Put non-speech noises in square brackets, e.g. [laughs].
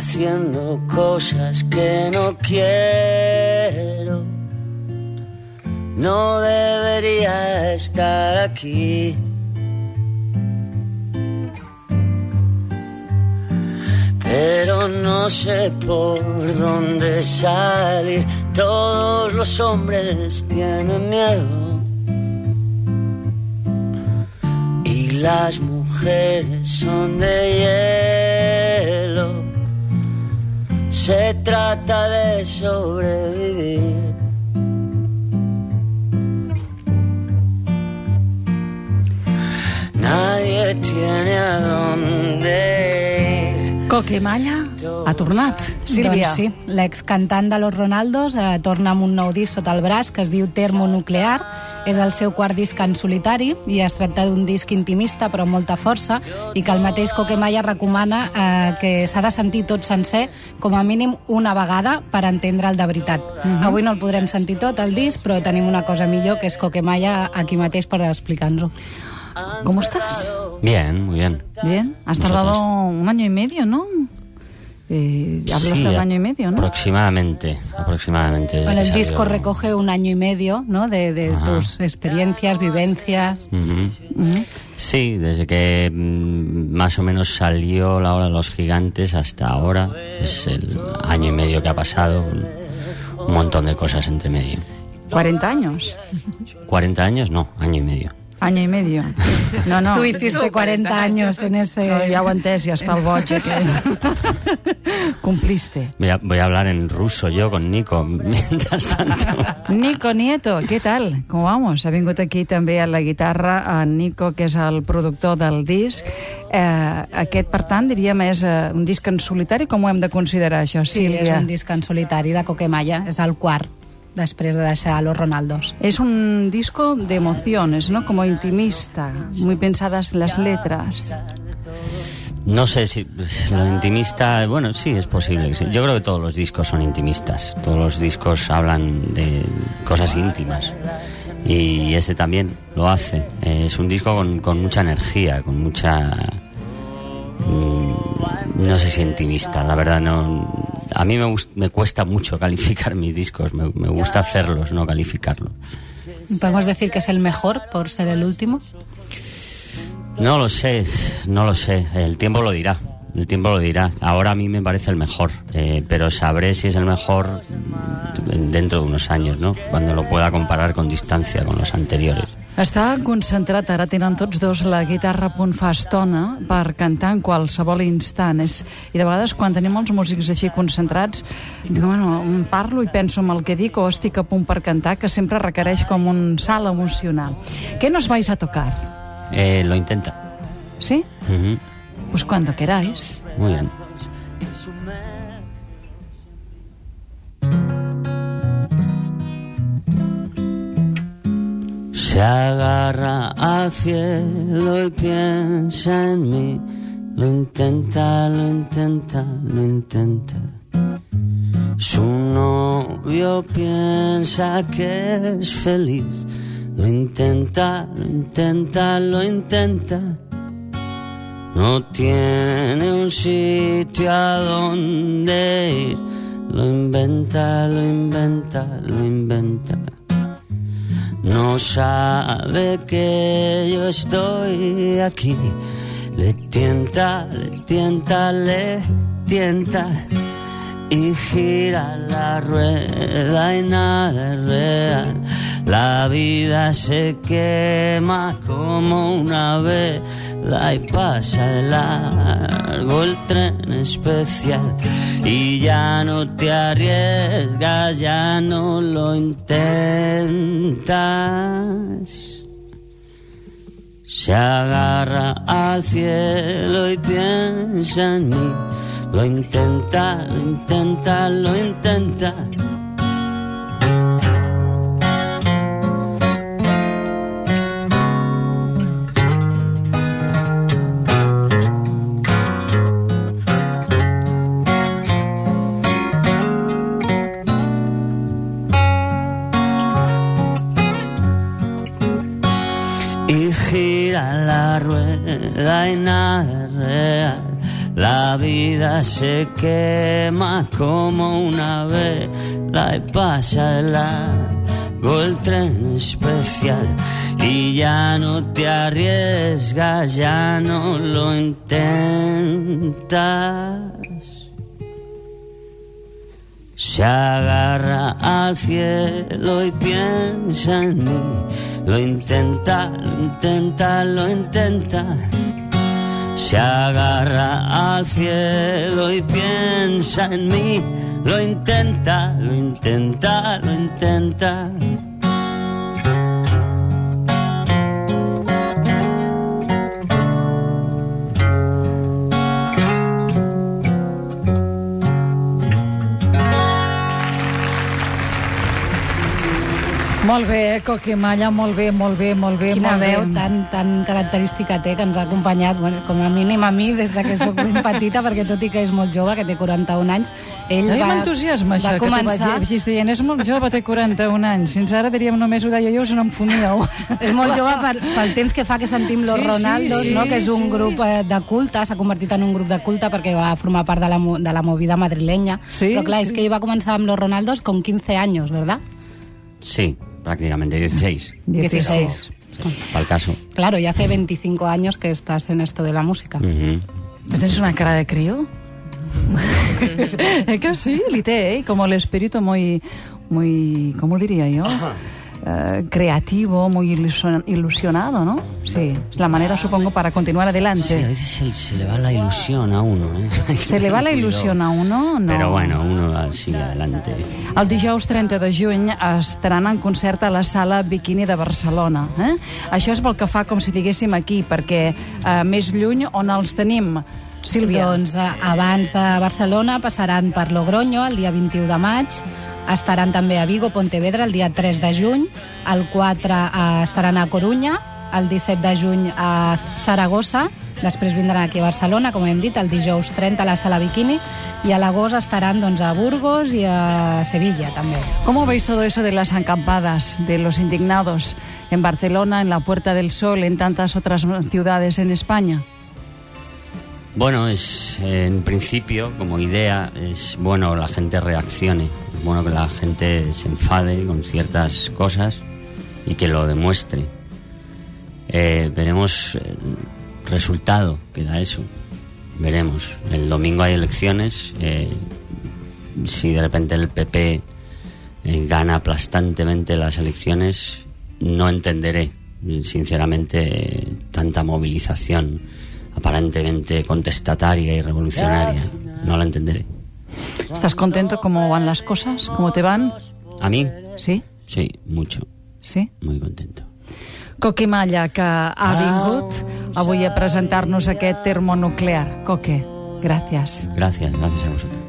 haciendo cosas que no quiero. No debería estar aquí. Pero no sé por dónde salir. Todos los hombres tienen miedo. Y las mujeres son de hielo. Se trata de sobrevivir. Nadie tiene a dónde ir. Coquemalla ha tornat. Sílvia. Doncs sí, l'excantant de Los Ronaldos eh, torna amb un nou disc sota el braç que es diu Termonuclear. És el seu quart disc en solitari i es tracta d'un disc intimista però amb molta força i que el mateix Coquemalla recomana eh, que s'ha de sentir tot sencer com a mínim una vegada per entendre'l de veritat. Mhm. Avui no el podrem sentir tot, el disc, però tenim una cosa millor que és Coquemalla aquí mateix per explicar-nos-ho. ¿Cómo estás? Bien, muy bien. Bien. Has Nosotros. tardado un año y medio, ¿no? Eh, hablas Sí, de un año y medio, ¿no? Aproximadamente, aproximadamente. desde Bueno, que el disco salió. recoge un año y medio ¿no? de, de tus experiencias, vivencias. Ujú. Ujú. Sí, desde que mm, más o menos salió la hora de los gigantes hasta ahora, es el año y medio que ha pasado, un, un montón de cosas entre medio. 40 años. 40 años, no, año y medio. Año y medio. No, no. Tú hiciste 40 años en ese... No, he entès, ja es el boig aquest. [laughs] Compliste. Voy a, voy a hablar en ruso yo con Nico, [laughs] mientras tanto. Nico Nieto, què tal? Com vamos? Ha vingut aquí també a la guitarra en Nico, que és el productor del disc. Eh, aquest, per tant, diríem, és eh, un disc en solitari, com ho hem de considerar, això, Sí, és Sílvia? un disc en solitari de Coquemalla, és el quart després de deixar Los Ronaldos. Es un disco de emociones, ¿no? Como intimista, muy pensadas las letras. No sé si lo intimista, bueno, sí, es posible. que sí. Yo creo que todos los discos son intimistas. Todos los discos hablan de cosas íntimas. Y ese también lo hace. Eh, es un disco con, con mucha energía, con mucha... mm, no sé si intimista, la verdad no... A mí me, gust- me cuesta mucho calificar mis discos, me, me gusta hacerlos, no calificarlos. ¿Podemos decir que es el mejor por ser el último? No lo sé, no lo sé. El tiempo lo dirá. El tiempo lo dirá. Ahora a mí me parece el mejor, eh, pero sabré si es el mejor dentro de unos años, ¿no? Cuando lo pueda comparar con distancia con los anteriores. Està concentrat, ara tenen tots dos la guitarra a punt fa estona per cantar en qualsevol instant. És, I de vegades quan tenim els músics així concentrats, dic, bueno, parlo i penso en el que dic o estic a punt per cantar, que sempre requereix com un salt emocional. Què nos vais a tocar? Eh, lo intenta. ¿Sí? Ujú. Pues cuando queráis. Muy bien. Se agarra al cielo y piensa en mí. Lo intenta, lo intenta, lo intenta. Su novio piensa que es feliz. Lo intenta, lo intenta, lo intenta. No tiene un sitio a donde ir. Lo inventa, lo inventa, lo inventa. No sabe que yo estoy aquí. Le tienta, le tienta, le tienta. Y gira la rueda y nada es real. La vida se quema como una vela y pasa de largo el tren especial. Y ya no te arriesgas, ya no lo intentas. Se agarra al cielo y piensa en mí. Lo intenta, lo intenta, lo intenta. La rueda y nada es real. La vida se quema como una vela y pasa el largo el tren especial y ya no te arriesgas, ya no lo intentas. Se agarra al cielo y piensa en mí. Lo intenta, lo intenta, lo intenta. Se agarra al cielo y piensa en mí. Lo intenta, lo intenta, lo intenta. Molt bé, Coqui Malla, molt bé, molt bé, molt bé. Quina molt veu bé. tan, tan característica té, que ens ha acompanyat, bueno, com a mínim a mi, des de que sóc ben petita, perquè tot i que és molt jove, que té 41 anys, ell A mi va, m'entusiasma això, va que tu començar... vagis dient, és molt jove, té 41 anys. Fins ara diríem només ho deia jo, us n'enfuníeu. [laughs] És molt jove per, pel temps que fa que sentim Los Sí, sí, Ronaldos, sí, no? que és un sí. grup eh, de culte, s'ha convertit en un grup de culte perquè va formar part de la, de la movida madrilenya. Sí, Però clar, és sí. que ell va començar amb Los Ronaldos con 15 años, ¿verdad? Sí, prácticamente 16, 16. para el caso. Claro, y hace 25 años que estás en esto de la música. Ujú. ¿Tienes una cara de crío? [laughs] es que sí, li té, eh? Como el espíritu muy, muy, ¿cómo diría yo? [coughs] Eh, creativo, muy ilusion- ilusionado, ¿no? Sí, es la manera, supongo, para continuar Sí, a adelante. veces se, se le va la ilusión a uno. ¿eh? [laughs] Se le va la il·lusió a uno? No. Pero bueno, uno sigue adelante. El dijous 30 de juny estaran en concert a la sala Bikini de Barcelona. Eh? Això és pel que fa com si diguéssim aquí, perquè eh, més lluny on els tenim? Sílvia. Doncs eh, abans de Barcelona passaran per Logroño el dia 21 de maig, estaran també a Vigo, Pontevedra el dia 3 de juny, el 4 eh, estaran a Corunya, el 17 de juny a Saragossa, després vindran aquí a Barcelona, com hem dit, el dijous 30 a la Sala Bikini, i a l'agost estaran doncs, a Burgos i a Sevilla, també. ¿Cómo veis todo eso de las acampadas, de los indignados en Barcelona, en la Puerta del Sol, en tantas otras ciudades en España? Bueno, es en principio, como idea, es bueno que la gente reaccione, bueno que la gente se enfade con ciertas cosas y que lo demuestre. Eh, veremos el resultado que da eso. Veremos. El domingo hay elecciones. eh, si de repente el PP eh, gana aplastantemente las elecciones, no entenderé, sinceramente, tanta movilización aparentemente contestataria y revolucionaria. No la entenderé. ¿Estás contento cómo van las cosas? ¿Cómo te van? A mí, Sí? sí, mucho, Sí? muy contento. Coqui Malla, que ha vingut avui a presentar-nos aquest termonuclear. Coque, gràcies. Gracias, gracias a vosotros.